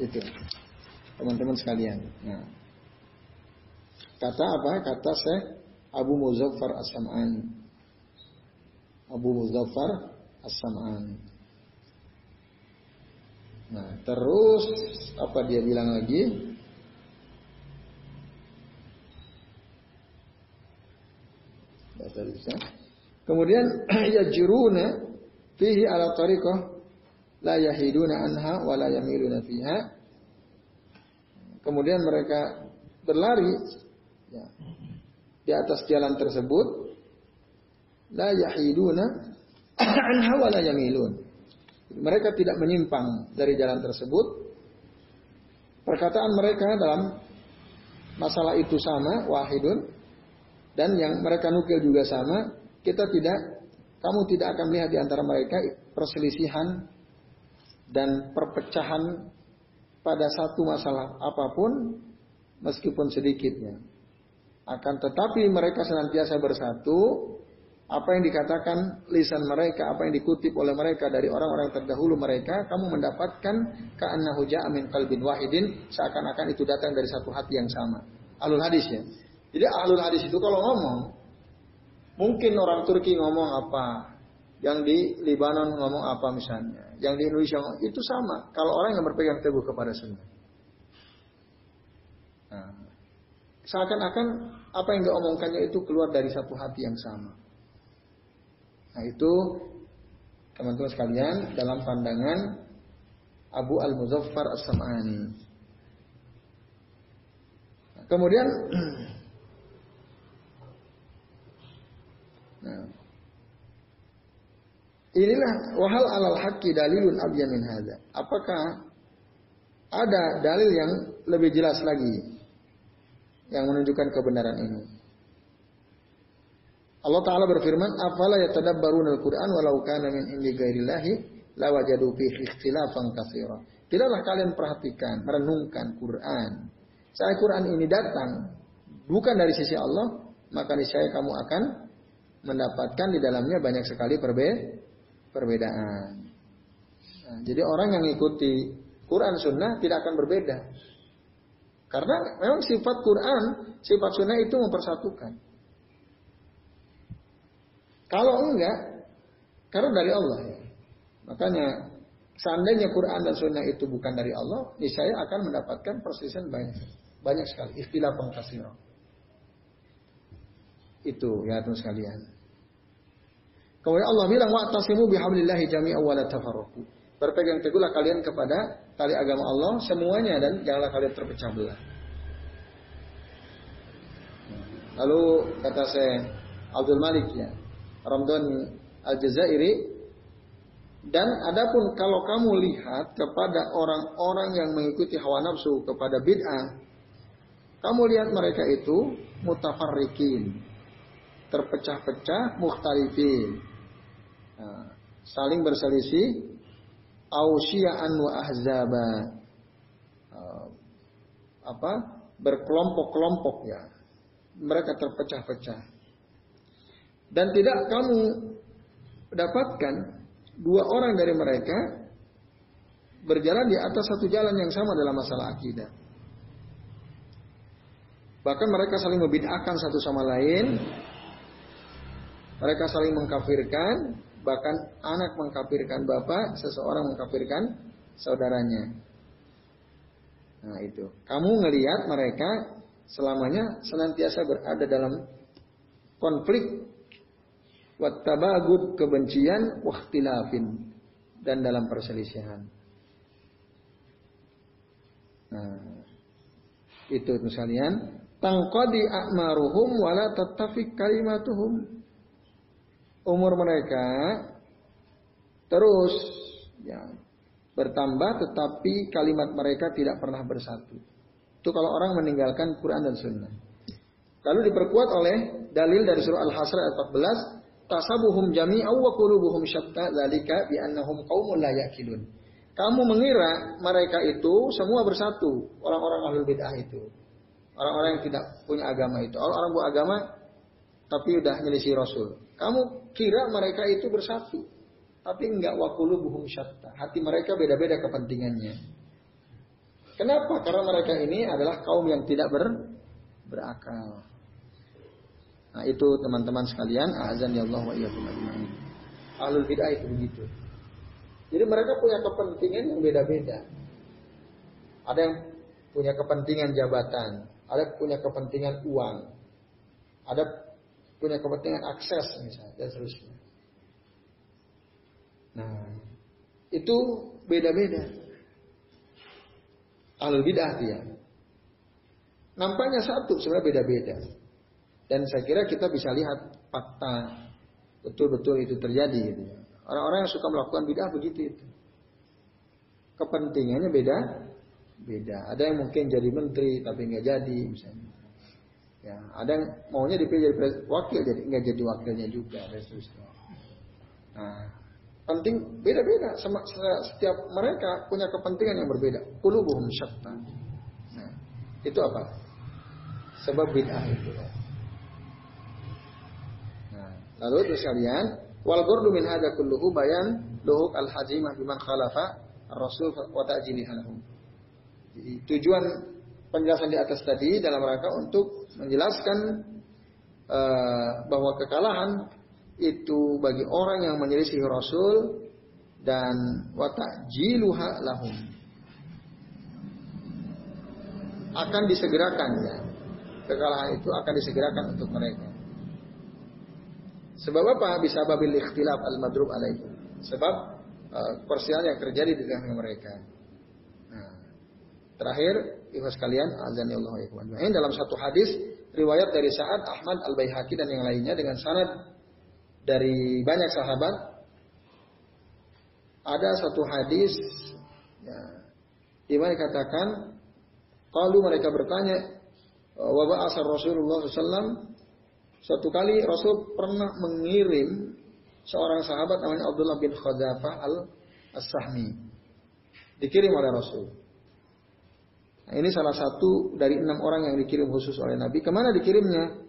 Itu. Teman-teman sekalian. Nah. Kata apa? Kata saya Abu Muzaffar As-Sam'ani. Abu Muzaffar As-Sam'ani. Nah, terus apa dia bilang lagi? Kemudian ya jiruna fihi ala tariqah la yahiduna anha wa la yamiluna fiha. Kemudian mereka berlari ya, di atas jalan tersebut la yahiduna anha wa la yamilun. Mereka tidak menyimpang dari jalan tersebut. Perkataan mereka dalam masalah itu sama, wahidun, dan yang mereka nukil juga sama. Kita tidak, kamu tidak akan melihat di antara mereka perselisihan dan perpecahan pada satu masalah apa pun meskipun sedikitnya. Akan tetapi mereka senantiasa bersatu. Apa yang dikatakan lisan mereka, apa yang dikutip oleh mereka dari orang-orang terdahulu mereka, kamu mendapatkan ka'annahu ja'a min qalbin wahidin, seakan-akan itu datang dari satu hati yang sama. Alul hadis ya. Jadi alul hadis itu kalau ngomong, mungkin orang Turki ngomong apa, yang di Libanon ngomong apa misalnya, yang di Indonesia ngomong itu sama. Kalau orang yang berpegang teguh kepada sunnah. Nah, seakan-akan apa yang diomongkannya itu keluar dari satu hati yang sama. Nah itu teman-teman sekalian dalam pandangan Abu Al Muzaffar As-Sam'ani. Nah, kemudian nah, Inilah wahal alal haqqi dalilun abyan min hadza. Apakah ada dalil yang lebih jelas lagi yang menunjukkan kebenaran ini? Allah Ta'ala berfirman, Afala yatadabbaruna al-Quran walau kana min indi ghairillahi lawajadu fihi ikhtilafan katsira. Tidaklah kalian perhatikan, merenungkan Quran. Saya Quran ini datang bukan dari sisi Allah, maka niscaya kamu akan mendapatkan di dalamnya banyak sekali perbedaan perbedaan. Nah, jadi orang yang mengikuti Quran Sunnah tidak akan berbeda. Karena memang sifat Quran, sifat Sunnah itu mempersatukan. Kalau enggak, karena dari Allah ya. Makanya seandainya Quran dan Sunnah itu bukan dari Allah, saya akan mendapatkan perselisihan banyak, banyak sekali. Istilah pengkasih. Itu ya teman sekalian. Kemudian Allah bilang wa'tasimu bihablillahi jami'an wa la tafarraqu. Berpegang teguhlah kalian kepada tali agama Allah semuanya dan janganlah kalian terpecah belah. Lalu kata saya Abdul Malik ya, Ramdhani Al-Jazairi dan adapun kalau kamu lihat kepada orang-orang yang mengikuti hawa nafsu kepada bid'ah, kamu lihat mereka itu mutafarrikin, terpecah-pecah, mukhtalifin Nah, saling berselisih ausya'an wa ahzaba. Uh, apa? berkelompok-kelompok ya. Mereka terpecah-pecah. Dan tidak kamu dapatkan dua orang dari mereka berjalan di atas satu jalan yang sama dalam masalah akidah. Bahkan mereka saling membid'ahkan satu sama lain. Mereka saling mengkafirkan, bahkan anak mengkafirkan bapak, seseorang mengkafirkan saudaranya. Nah itu. Kamu ngelihat mereka selamanya senantiasa berada dalam konflik wattabagud kebencian wahtilafin dan dalam perselisihan. Nah, itu misalnya tangqadi a'maruhum wala tattafiq kalimatuhum. Umur mereka terus ya bertambah tetapi kalimat mereka tidak pernah bersatu. Itu kalau orang meninggalkan Quran dan Sunnah. Lalu diperkuat oleh dalil dari surah Al-Hasr ayat 14, tasabuhum jami'aw wa qulubuhum syatta dzalika bi annahum qaumun la. Kamu mengira mereka itu semua bersatu, orang-orang ahlul bid'ah itu. Orang-orang yang tidak punya agama itu. Orang-orang buat agama tapi udah nyelisih Rasul. Kamu kira mereka itu bersatu. Tapi enggak wakulu buhum syatta. Hati mereka beda-beda kepentingannya. Kenapa? Karena mereka ini adalah kaum yang tidak ber, berakal. Nah itu teman-teman sekalian. Azan ya Allah wa ajma'in. Ahlul bid'ah itu begitu. Jadi mereka punya kepentingan yang beda-beda. Ada yang punya kepentingan jabatan, ada punya kepentingan uang, ada punya kepentingan akses misalnya dan seterusnya. Nah, itu beda-beda. Alul bidah dia. Nampaknya satu, sebenarnya beda-beda. Dan saya kira kita bisa lihat fakta betul-betul itu terjadi. Gitu. Orang-orang yang suka melakukan bidah begitu itu. Kepentingannya beda, beda. Ada yang mungkin jadi menteri tapi nggak jadi misalnya. Ya, ada yang maunya dipilih jadi wakil jadi nggak jadi wakilnya juga dan seterusnya. Nah, penting beda-beda. Setiap mereka punya kepentingan yang berbeda. Qulubuhum syatta. Nah, itu apa? Sebab bid'ah itu. Nah, lalu terus kalian wal ghurdu min hadza kulluhu bayan luhuk al hajimah biman khalafa ar-rasul wa ta'jili halahum. Jadi, tujuan penjelasan di atas tadi dalam rangka untuk menjelaskan uh, bahwa kekalahan itu bagi orang yang menyelisih Rasul dan jiluha lahum. Akan disegerakan ya. Kekalahan itu akan disegerakan untuk mereka. Sebab apa? Bisa babil ikhtilaf al madrub alaihi sebab uh, persiapan yang terjadi di tengah mereka. Terakhir, ikhlas sekalian, azan ya Allah Dalam satu hadis riwayat dari Sa'ad Ahmad Al Baihaqi dan yang lainnya dengan sanad dari banyak sahabat. Ada satu hadis ya, di mana dikatakan kalau mereka bertanya wabah asar Rasulullah SAW suatu kali Rasul pernah mengirim seorang sahabat namanya Abdullah bin Khadafah al As-Sahmi dikirim oleh Rasul Nah, ini salah satu dari enam orang yang dikirim khusus oleh Nabi. Ke mana dikirimnya?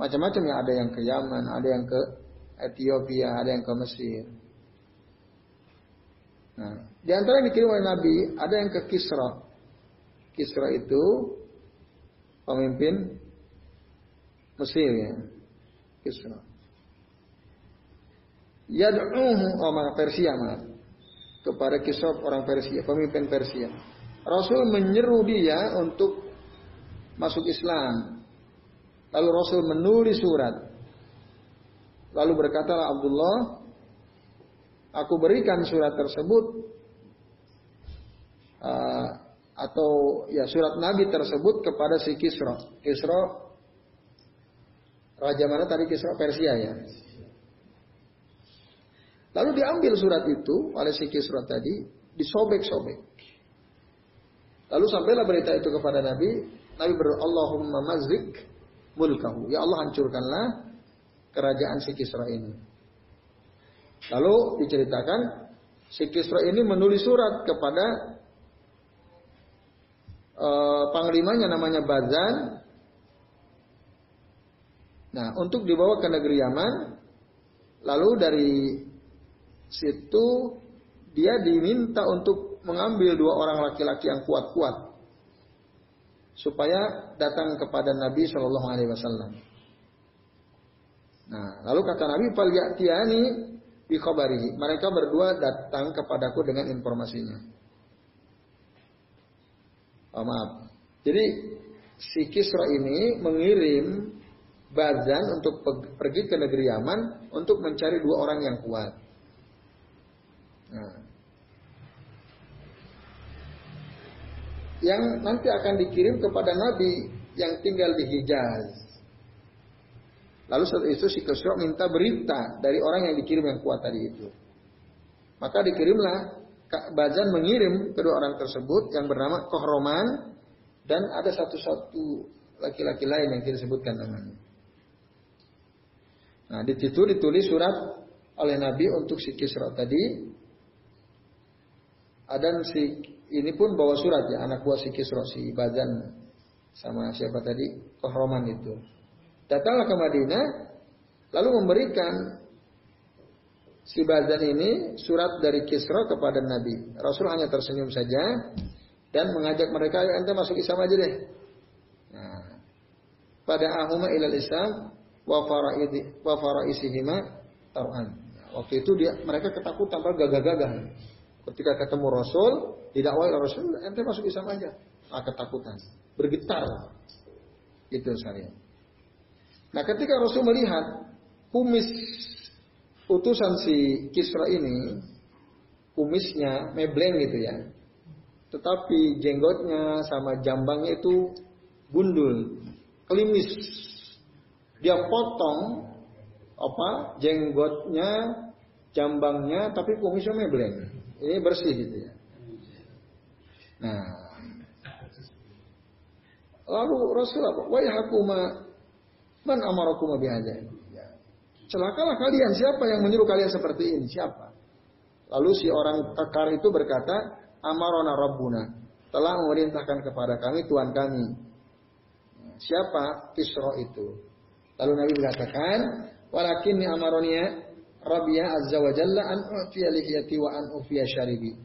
Macam-macam ya. Ada yang ke Yaman, ada yang ke Ethiopia, ada yang ke Mesir. Nah, di antara yang dikirim oleh Nabi, ada yang ke Kisra. Kisra itu pemimpin Mesir ya. Kisra. Yad'uhu orang Persia maaf. Kepada Kisra orang Persia, pemimpin Persia. Rasul menyeru dia untuk masuk Islam. Lalu Rasul menulis surat. Lalu berkatalah Abdullah, aku berikan surat tersebut uh, atau ya surat Nabi tersebut kepada si Kisra. Kisra raja mana tadi Kisra Persia ya. Lalu diambil surat itu oleh si Kisra tadi, disobek-sobek. Lalu sampailah berita itu kepada Nabi. Nabi berdoa, Allahumma mazik mulkahu. Ya Allah hancurkanlah kerajaan si Kisra ini. Lalu diceritakan si Kisra ini menulis surat kepada eh, panglimanya namanya Bazan. Nah, untuk dibawa ke negeri Yaman, lalu dari situ dia diminta untuk mengambil dua orang laki-laki yang kuat-kuat supaya datang kepada Nabi Shallallahu Alaihi Wasallam. Nah, lalu kata Nabi, "Falyatiani bi khabarihi." Mereka berdua datang kepadaku dengan informasinya. Oh, maaf. Jadi si Kisra ini mengirim Bazan untuk pergi ke negeri Yaman untuk mencari dua orang yang kuat. Nah, yang nanti akan dikirim kepada Nabi yang tinggal di Hijaz. Lalu setelah itu si Kisra minta berita dari orang yang dikirim yang kuat tadi itu. Maka dikirimlah Bazan mengirim kedua orang tersebut yang bernama Kohroman dan ada satu-satu laki-laki lain yang tidak disebutkan namanya. Nah, di situ ditulis surat oleh Nabi untuk si Kisra tadi. Ada si ini pun bawa surat ya anak buah si Kisra si Bazan sama siapa tadi Kohroman itu. Datanglah ke Madinah lalu memberikan si Bazan ini surat dari Kisra kepada Nabi. Rasul hanya tersenyum saja dan mengajak mereka, ayo ente masuk Islam aja deh. Nah, pada ahuma ilal Islam wa faraisihima tar'an. Nah, waktu itu dia mereka ketakutan, gagah-gagah. Ketika ketemu Rasul, didakwai oleh Rasul, ente masuk Islam aja. Ah, ketakutan, bergetar. Itu saya. Nah, ketika Rasul melihat kumis utusan si Kisra ini kumisnya mebleng gitu ya. Tetapi jenggotnya sama jambangnya itu gundul, klimis. Dia potong apa jenggotnya, jambangnya, tapi kumisnya mebleng. Ini bersih gitu ya. Nah, lalu Rasulullah, wahai hakuma, man amarakuma bihadza? Celakalah kalian, siapa yang menyuruh kalian seperti ini? Siapa? Lalu si orang kekar itu berkata, Amarona Rabbuna, telah memerintahkan kepada kami Tuhan kami. Siapa Kisro itu? Lalu Nabi berkatakan, Walakin amaronia Rabbiya Azza wa Jalla an ufiya lihiyati wa an ufiya syaribi.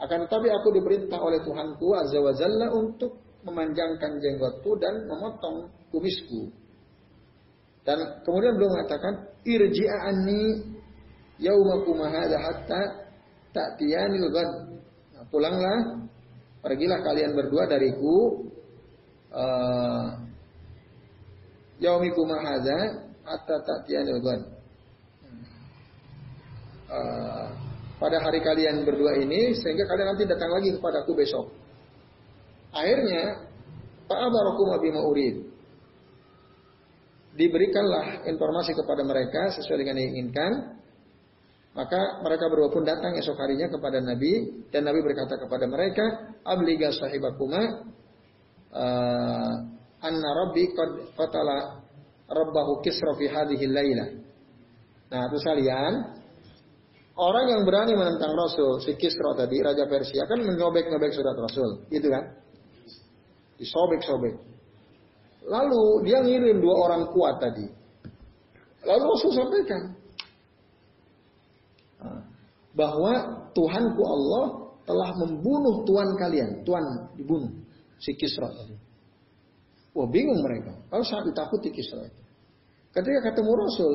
Akan tetapi aku diperintah oleh Tuhanku Azza wa Jalla untuk memanjangkan jenggotku dan memotong kumisku. Dan kemudian beliau mengatakan irji'ani yaumakum hadza hatta ta'tiyanil ghad. Nah, pulanglah, pergilah kalian berdua dariku uh, yaumikum hadza hatta ta'tiyanil ghad. Uh, pada hari kalian berdua ini sehingga kalian nanti datang lagi kepadaku besok. Akhirnya Pak bima urid diberikanlah informasi kepada mereka sesuai dengan yang diinginkan. Maka mereka berdua pun datang esok harinya kepada Nabi dan Nabi berkata kepada mereka, "Abliga sahibakuma uh, anna rabbi qad fatala rabbahu kisra fi hadhihi laila." Nah, itu kalian orang yang berani menentang Rasul, si Kisra tadi, Raja Persia kan menyobek-nyobek surat Rasul, gitu kan? Disobek-sobek. Lalu dia ngirim dua orang kuat tadi. Lalu Rasul sampaikan bahwa Tuhanku Allah telah membunuh Tuhan kalian. Tuhan dibunuh si Kisra tadi. Wah bingung mereka. Kalau sangat ditakuti Kisra itu. Ketika ketemu Rasul,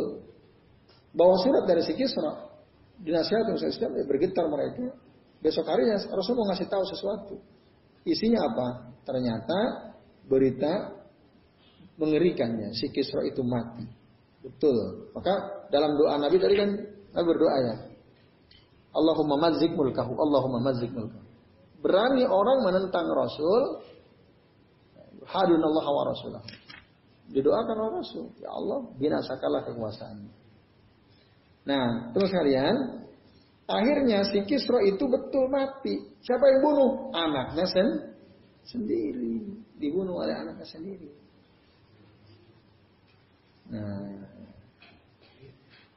bawa surat dari si Kisra, dinasihatkan oleh Islam, ya bergetar mereka. Besok harinya Rasul mau ngasih tahu sesuatu. Isinya apa? Ternyata berita mengerikannya. Si Kisra itu mati. Betul. Maka dalam doa Nabi tadi kan Nabi berdoa ya. Allahumma mazik mulkahu. Allahumma mazik mulkahu. Berani orang menentang Rasul. Hadun Allah wa Rasulah. Didoakan oleh Rasul. Ya Allah, binasakanlah kekuasaannya. Nah, terus kalian, akhirnya si Kisra itu betul mati. Siapa yang bunuh? Anaknya sen sendiri. Dibunuh oleh anaknya sendiri. Nah,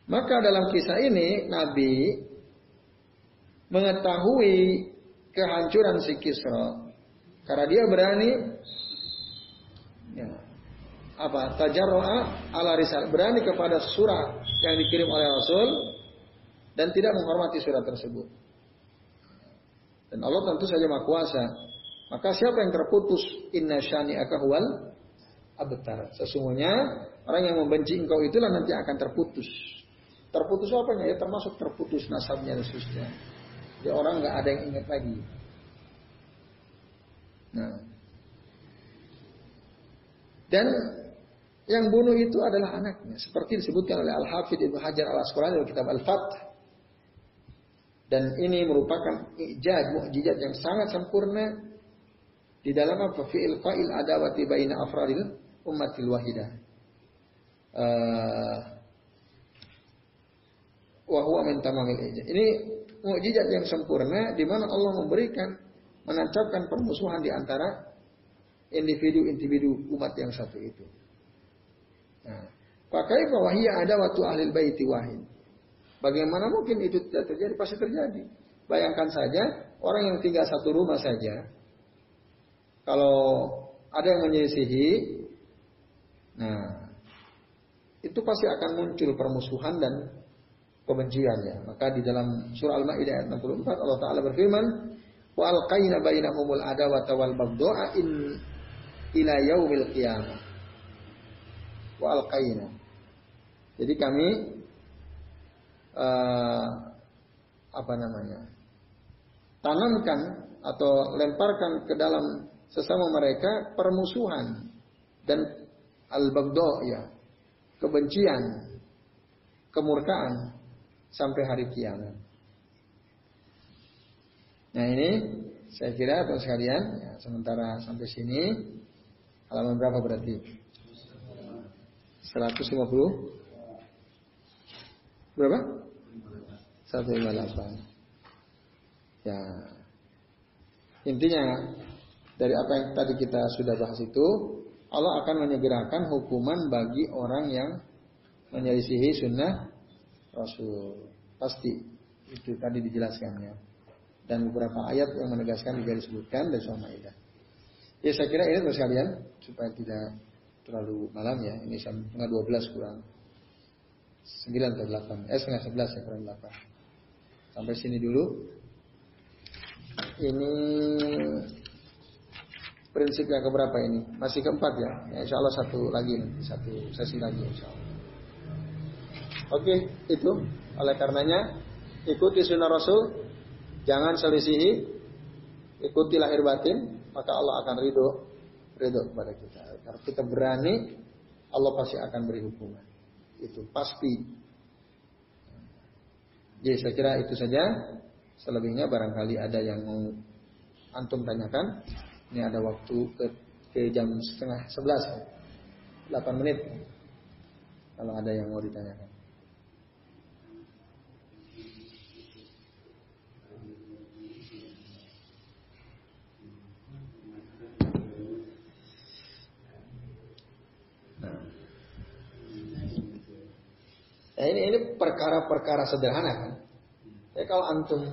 maka dalam kisah ini Nabi mengetahui kehancuran si Kisra Karena dia berani apa tajarroa ala risal berani kepada surat yang dikirim oleh Rasul dan tidak menghormati surat tersebut. Dan Allah tentu saja maha kuasa. Maka siapa yang terputus inna syani akahwal abtar. Sesungguhnya orang yang membenci engkau itulah nanti akan terputus. Terputus apa ya? Termasuk terputus nasabnya dan seterusnya. Jadi orang nggak ada yang ingat lagi. Nah. Dan yang bunuh itu adalah anaknya. Seperti disebutkan oleh Al-Hafidh Ibnu Hajar Al-Asqalani dalam kitab Al-Fath. Dan ini merupakan ijaz, mukjizat yang sangat sempurna di dalam apa? Fi'il adawati baina afradil ummatil wahidah. Uh, wahwa min tamamil. Ini mukjizat yang sempurna di mana Allah memberikan menancapkan permusuhan di antara individu-individu umat yang satu itu. Nah, pakai bahwa ada waktu ahli baiti wahid. Bagaimana mungkin itu tidak terjadi? Pasti terjadi. Bayangkan saja orang yang tinggal satu rumah saja, kalau ada yang menyelisihi, nah itu pasti akan muncul permusuhan dan kebenciannya. Maka di dalam surah Al-Maidah ayat 64 Allah Taala berfirman, wa alqaina bainahumul adawata wal baghdha'a in ila yaumil qiyamah wa alqaina jadi kami uh, apa namanya tanamkan atau lemparkan ke dalam sesama mereka permusuhan dan al-baghdha ya kebencian kemurkaan sampai hari kiamat. Nah ini saya kira untuk sekalian, ya, sementara sampai sini. Halaman berapa berarti? 150 berapa? 158. Ya. Intinya dari apa yang tadi kita sudah bahas itu, Allah akan menyegerakan hukuman bagi orang yang menyelisihi sunnah Rasul. Pasti itu tadi dijelaskannya dan beberapa ayat yang menegaskan juga disebutkan dari surah Maidah. Ya saya kira ini terus kalian supaya tidak terlalu malam ya. Ini setengah dua belas kurang sembilan atau delapan. Eh setengah sebelas ya kurang delapan. Sampai sini dulu. Ini prinsip yang keberapa ini? Masih keempat ya. ya insya Allah satu lagi nanti satu sesi lagi insya Allah. Oke itu oleh karenanya ikuti sunnah Rasul Jangan selisihi, ikuti lahir batin, maka Allah akan ridho ridho kepada kita. Kalau kita berani, Allah pasti akan beri hukuman. Itu pasti. Jadi saya kira itu saja. Selebihnya barangkali ada yang mau antum tanyakan. Ini ada waktu ke, ke jam setengah sebelas, delapan menit. Kalau ada yang mau ditanyakan. Nah ini ini perkara-perkara sederhana kan. Ya kalau antum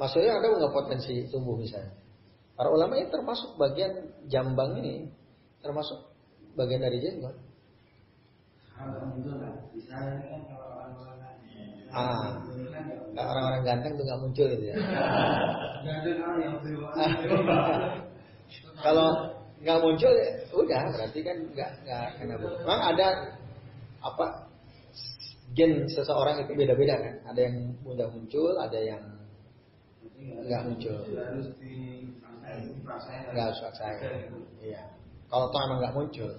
maksudnya ada nggak potensi tumbuh misalnya. Para ulama ini termasuk bagian jambang ini termasuk bagian dari jenggot. Ah, orang-orang ganteng tuh nggak muncul gitu ya. Kalau nggak muncul ya udah berarti kan nggak nggak kena. Memang ada apa gen seseorang itu beda-beda kan. Ada yang mudah muncul, ada yang nggak muncul. Nggak harus saya. Iya. Kalau toh emang nggak muncul.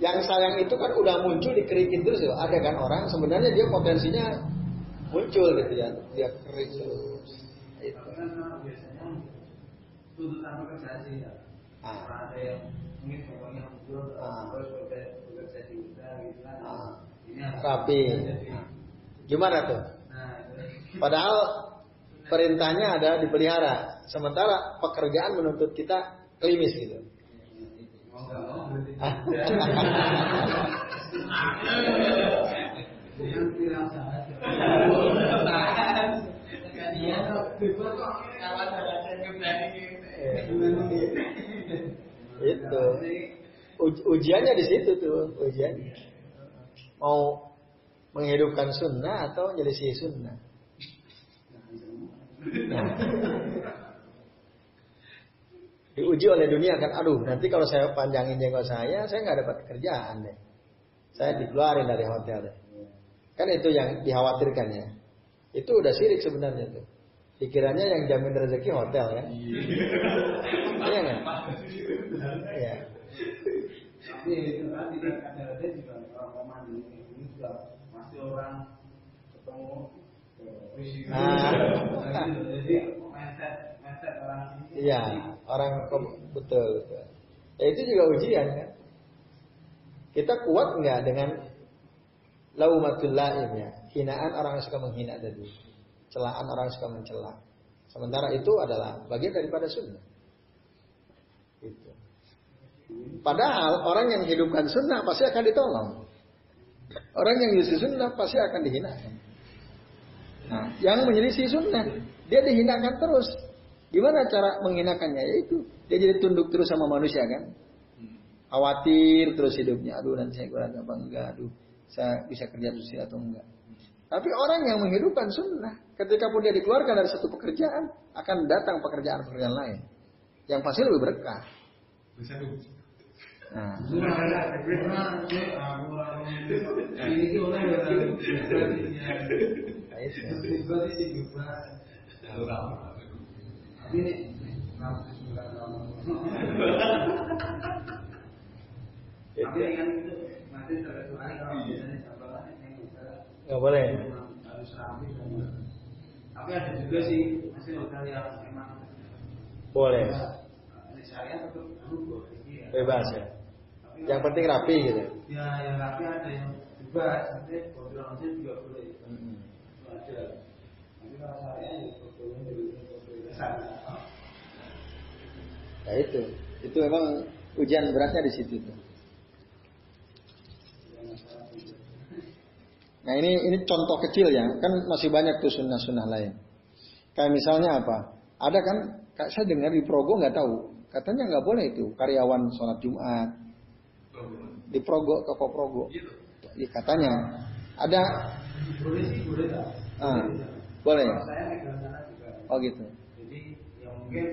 Yang sayang itu kan udah muncul dikerikin terus ya. Ada kan orang sebenarnya dia potensinya muncul gitu ya. Dia kerik terus. Itu. Tuntutan pekerjaan sih ya. Ah. Ada yang ah. gitu kan ah. rapi nah. gimana tuh nah, padahal perintahnya ada dipelihara sementara pekerjaan menuntut kita klimis gitu yang itu. Ujiannya di situ tuh ujiannya mau menghidupkan sunnah atau menyelisih sunnah? Nah. diuji oleh dunia kan aduh nanti kalau saya panjangin jenggot saya saya nggak dapat kerjaan deh. Saya dikeluarin dari hotel deh. Kan itu yang dikhawatirkan ya. Itu udah sirik sebenarnya tuh pikirannya yang jamin rezeki hotel kan iya. Kan iya. Tapi itu tidak ada juga orang Oman ini juga masih orang ketemu jadi mindset mindset orang iya orang betul betul. Ya itu juga ujian kan? Kita kuat nggak dengan laumatul laim ya? Hinaan orang yang suka menghina tadi celaan orang suka mencela sementara itu adalah bagian daripada sunnah itu Padahal orang yang hidupkan sunnah pasti akan ditolong. Orang yang menyelisih sunnah pasti akan dihinakan. Nah, yang menyelisih sunnah, dia dihinakan terus. Gimana cara menghinakannya? Yaitu dia jadi tunduk terus sama manusia kan. Khawatir terus hidupnya. Aduh nanti saya kurang apa enggak. Aduh saya bisa kerja terus atau enggak. Tapi orang yang menghidupkan sunnah, ketika pun dia dikeluarkan dari satu pekerjaan, akan datang pekerjaan-pekerjaan lain. Yang pasti lebih berkah. Nah. Gak boleh. Tapi ada juga sih masih hotel yang memang boleh. Bebas ya. Yang penting rapi gitu. Ya, yang rapi ada yang bebas, nanti kontrolnya juga boleh. Hmm. Ada. Nanti kalau saya ya kontrolnya besar. Ya itu, itu memang ujian beratnya di situ tuh. Nah ini ini contoh kecil ya, kan masih banyak tuh sunnah-sunnah lain. Kayak misalnya apa? Ada kan, saya dengar di Progo nggak tahu, katanya nggak boleh itu karyawan sholat Jumat, di Progo toko Progo. Ya, katanya ada. Boleh sih boleh? Ah, boleh. Juga. Oh gitu. Jadi yang mungkin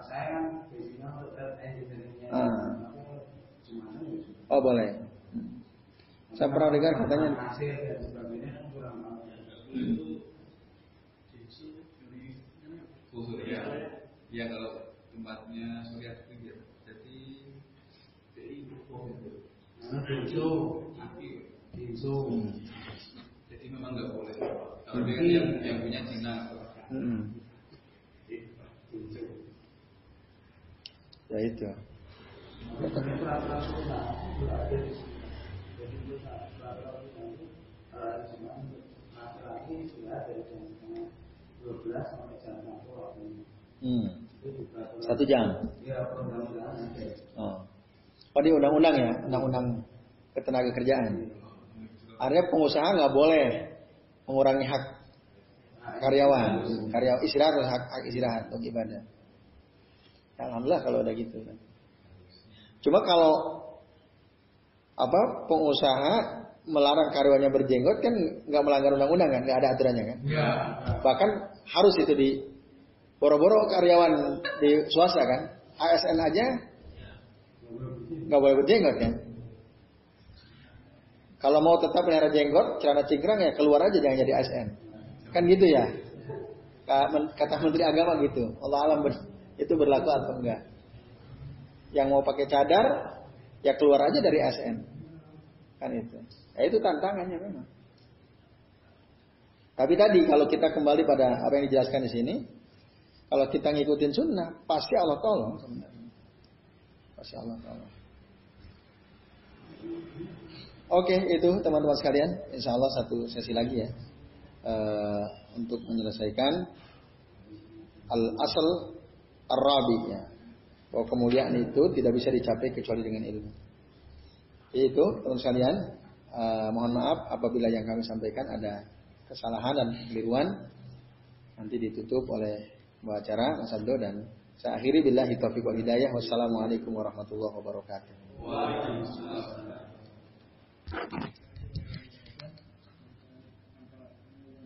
saya kan biasanya untuk engineeringnya. Ah. Oh boleh. Hmm. Saya pernah dengar katanya. Kan. Hmm. Ya, ya kalau tempatnya surya itu Tinsu, tinsu. Jadi memang nggak boleh. Kalau dia yang, yang punya Cina. Hmm. Ya itu. Hmm. Satu jam. Ya, oh. Oh di undang-undang ya, undang-undang ketenaga kerjaan. Artinya pengusaha nggak boleh mengurangi hak karyawan, karyawan istirahat hak, hak istirahat untuk ibadah. Alhamdulillah kalau udah gitu kan. Cuma kalau apa pengusaha melarang karyawannya berjenggot kan nggak melanggar undang-undang kan, nggak ada aturannya kan. Ya. Bahkan harus itu di boro-boro karyawan di swasta kan, ASN aja nggak boleh berjenggot kan? Kalau mau tetap pelihara jenggot, celana cingkrang ya keluar aja jangan jadi ASN. Kan gitu ya? Kata Menteri Agama gitu. Allah alam ber, itu berlaku atau enggak? Yang mau pakai cadar, ya keluar aja dari ASN. Kan itu. Ya itu tantangannya memang. Tapi tadi kalau kita kembali pada apa yang dijelaskan di sini, kalau kita ngikutin sunnah, pasti Allah tolong sebenarnya. Pasti Allah tolong. Oke, itu teman-teman sekalian. Insya Allah satu sesi lagi ya. Uh, untuk menyelesaikan al-asal ar-rabi ya. Bahwa kemuliaan itu tidak bisa dicapai kecuali dengan ilmu. Itu teman sekalian eh, mohon maaf apabila yang kami sampaikan ada kesalahan dan keliruan. Nanti ditutup oleh pembicara Mas Abdo dan saya akhiri billahi taufiq wal hidayah. Wassalamualaikum warahmatullahi wabarakatuh. Waalaikumsalam.